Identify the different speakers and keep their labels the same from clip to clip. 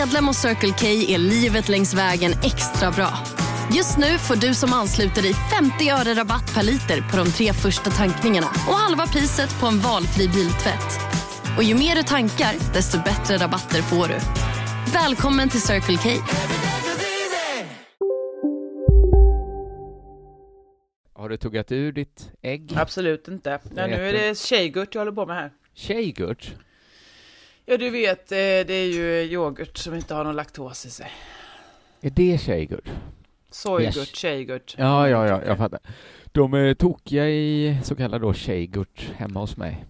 Speaker 1: Medlem hos Circle K är livet längs vägen extra bra. Just nu får du som ansluter dig 50 öre rabatt per liter på de tre första tankningarna och halva priset på en valfri biltvätt. Och ju mer du tankar, desto bättre rabatter får du. Välkommen till Circle K.
Speaker 2: Har du tuggat ur ditt ägg?
Speaker 3: Absolut inte. Ja, nu är det tjejgurt jag håller på med här.
Speaker 2: Tjejgurt?
Speaker 3: Ja, du vet, eh, det är ju yoghurt som inte har någon laktos i sig.
Speaker 2: Är det tjejgurt?
Speaker 3: Sojgurt,
Speaker 2: Yes.
Speaker 3: tjejgurt.
Speaker 2: Ja, ja, ja, jag fattar. De är tokiga i så kallad då tjejgurt hemma hos mig.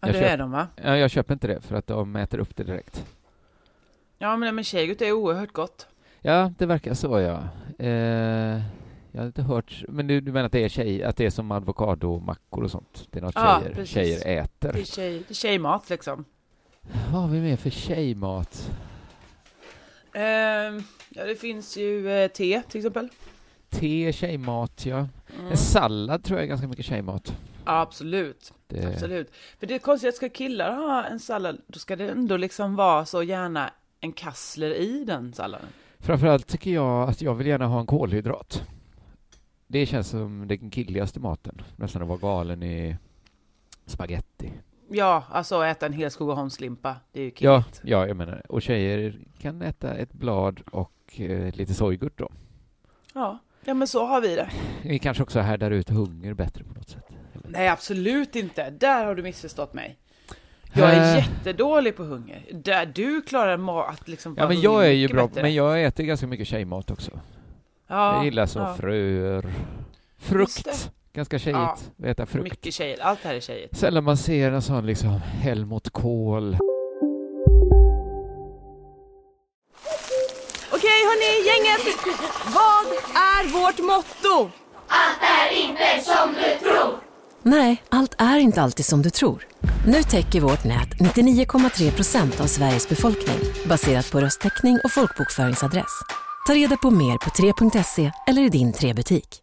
Speaker 3: Ja,
Speaker 2: jag
Speaker 3: det
Speaker 2: köp-
Speaker 3: är de va?
Speaker 2: Ja, jag köper inte det för att de äter upp det direkt.
Speaker 3: Ja, men, men tjejgurt är oerhört gott.
Speaker 2: Ja, det verkar så ja. Eh, jag har inte hört, men du, du menar att det är tjej, att det är som avokadomackor och sånt? Det är något
Speaker 3: Ja,
Speaker 2: tjejer,
Speaker 3: precis.
Speaker 2: tjejer
Speaker 3: Det är,
Speaker 2: äter.
Speaker 3: tjej, det är tjejmat liksom.
Speaker 2: Vad har vi mer för tjejmat?
Speaker 3: Ehm, ja, det finns ju eh, te till exempel.
Speaker 2: Te, tjejmat, ja.
Speaker 3: Mm.
Speaker 2: En sallad tror jag är ganska mycket tjejmat.
Speaker 3: Ja, absolut.
Speaker 2: Det,
Speaker 3: Absolut. För det är konstigt att ska killar ha en sallad, då ska det ändå liksom vara så gärna en kassler i den salladen.
Speaker 2: Framförallt tycker jag att jag vill gärna ha en kolhydrat. Det känns som den killigaste maten. Nästan att vara galen i spaghetti.
Speaker 3: Ja, alltså äta en hel Skogaholmslimpa, det är ju
Speaker 2: Ja, ja, jag menar. Och tjejer kan äta ett blad och eh, lite sojgurt då.
Speaker 3: Ja. ja, men så har vi det.
Speaker 2: Vi kanske också härdar ut hunger bättre på något sätt.
Speaker 3: Nej, absolut inte. Där har du missförstått mig. Jag är
Speaker 2: Eh.
Speaker 3: jättedålig på hunger. Där du klarar att liksom
Speaker 2: Ja, men jag är ju bra,
Speaker 3: bättre.
Speaker 2: men jag äter ganska mycket tjejmat också.
Speaker 3: ja,
Speaker 2: jag gillar så
Speaker 3: ja,
Speaker 2: fröer, frukt.
Speaker 3: Det.
Speaker 2: Ganska tjejigt,
Speaker 3: Ja.
Speaker 2: att äta frukt.
Speaker 3: Mycket tjejer. Allt här är tjejigt.
Speaker 2: Sällan man ser en sån liksom Helmut Kohl.
Speaker 4: Okej hörni, gänget! Vad är vårt motto?
Speaker 5: Nej, allt är inte alltid som du tror. Nu täcker vårt nät 99,3 procent av Sveriges befolkning baserat på röstteckning och folkbokföringsadress. Ta reda på mer på 3.se eller i din 3-butik.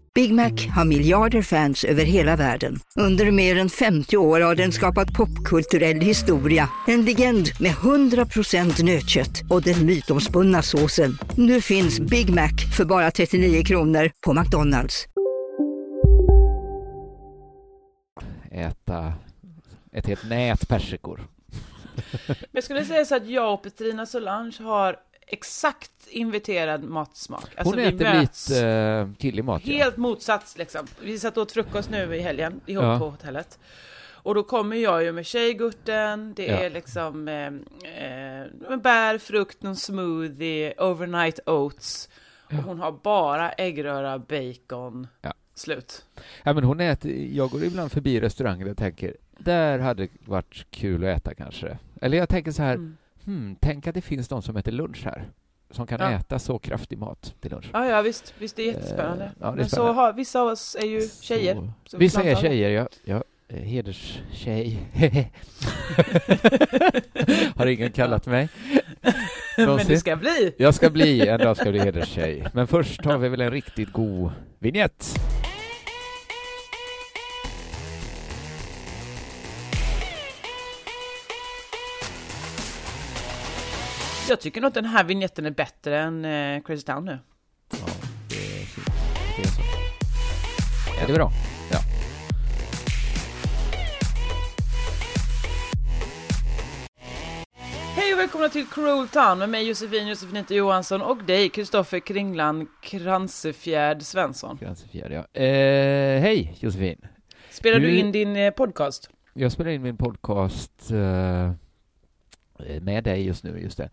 Speaker 6: Big Mac har miljarder fans över hela världen. Under mer än 50 år har den skapat popkulturell historia. En legend med 100% nötkött och den mytomspunna såsen. Nu finns Big Mac för bara 39 kronor på McDonalds.
Speaker 2: Äta ett helt nät persikor.
Speaker 3: Men jag skulle säga så att jag och Petrina Solange har exakt inviterad matsmak. Alltså,
Speaker 2: Hon äter lite äh, killig mat. ja.
Speaker 3: Helt motsats liksom. Vi satt och åt frukost nu i helgen ihop
Speaker 2: Ja.
Speaker 3: på hotellet. Och då kommer jag ju med tjejgurten, det
Speaker 2: Ja.
Speaker 3: är liksom eh, eh, bär, frukt, någon smoothie, overnight oats. Och hon har bara äggröra, bacon,
Speaker 2: Ja.
Speaker 3: slut.
Speaker 2: Ja, men hon äter, jag går ibland förbi restauranger och tänker, där hade det varit kul att äta kanske. Eller jag tänker så här,
Speaker 3: Mm.
Speaker 2: Hmm, tänk att det finns de som äter lunch här. Som kan
Speaker 3: Ja.
Speaker 2: äta så kraftig mat till lunch.
Speaker 3: Ja, ja visst, visst det är jättespännande.
Speaker 2: Eh, ja, är
Speaker 3: Men så
Speaker 2: spännande.
Speaker 3: har, vissa av oss är ju tjejer.
Speaker 2: Så-
Speaker 3: så vi
Speaker 2: Vissa är tjejer, ja. ja eh, hederstjej. Har ingen kallat mig.
Speaker 3: Men du ska bli!
Speaker 2: Jag ska bli, en dag ska bli hederstjej. Men först har vi väl en riktigt god vignett.
Speaker 3: Jag tycker nog att den här vignetten är bättre än eh, Crazy Town nu.
Speaker 2: Ja, det är fint. Det är så. Ja, det är bra. Ja.
Speaker 3: Hej och välkomna till Cruel Town med mig Josefin Josefinita Johansson och dig Kristoffer Kringlan Kransefjärd Svensson.
Speaker 2: Gränsefjärd, ja. Eh, hej Josefin.
Speaker 3: Spelar
Speaker 2: Du-
Speaker 3: du in din eh, podcast?
Speaker 2: Jag spelar in min podcast eh, med dig just nu, just det.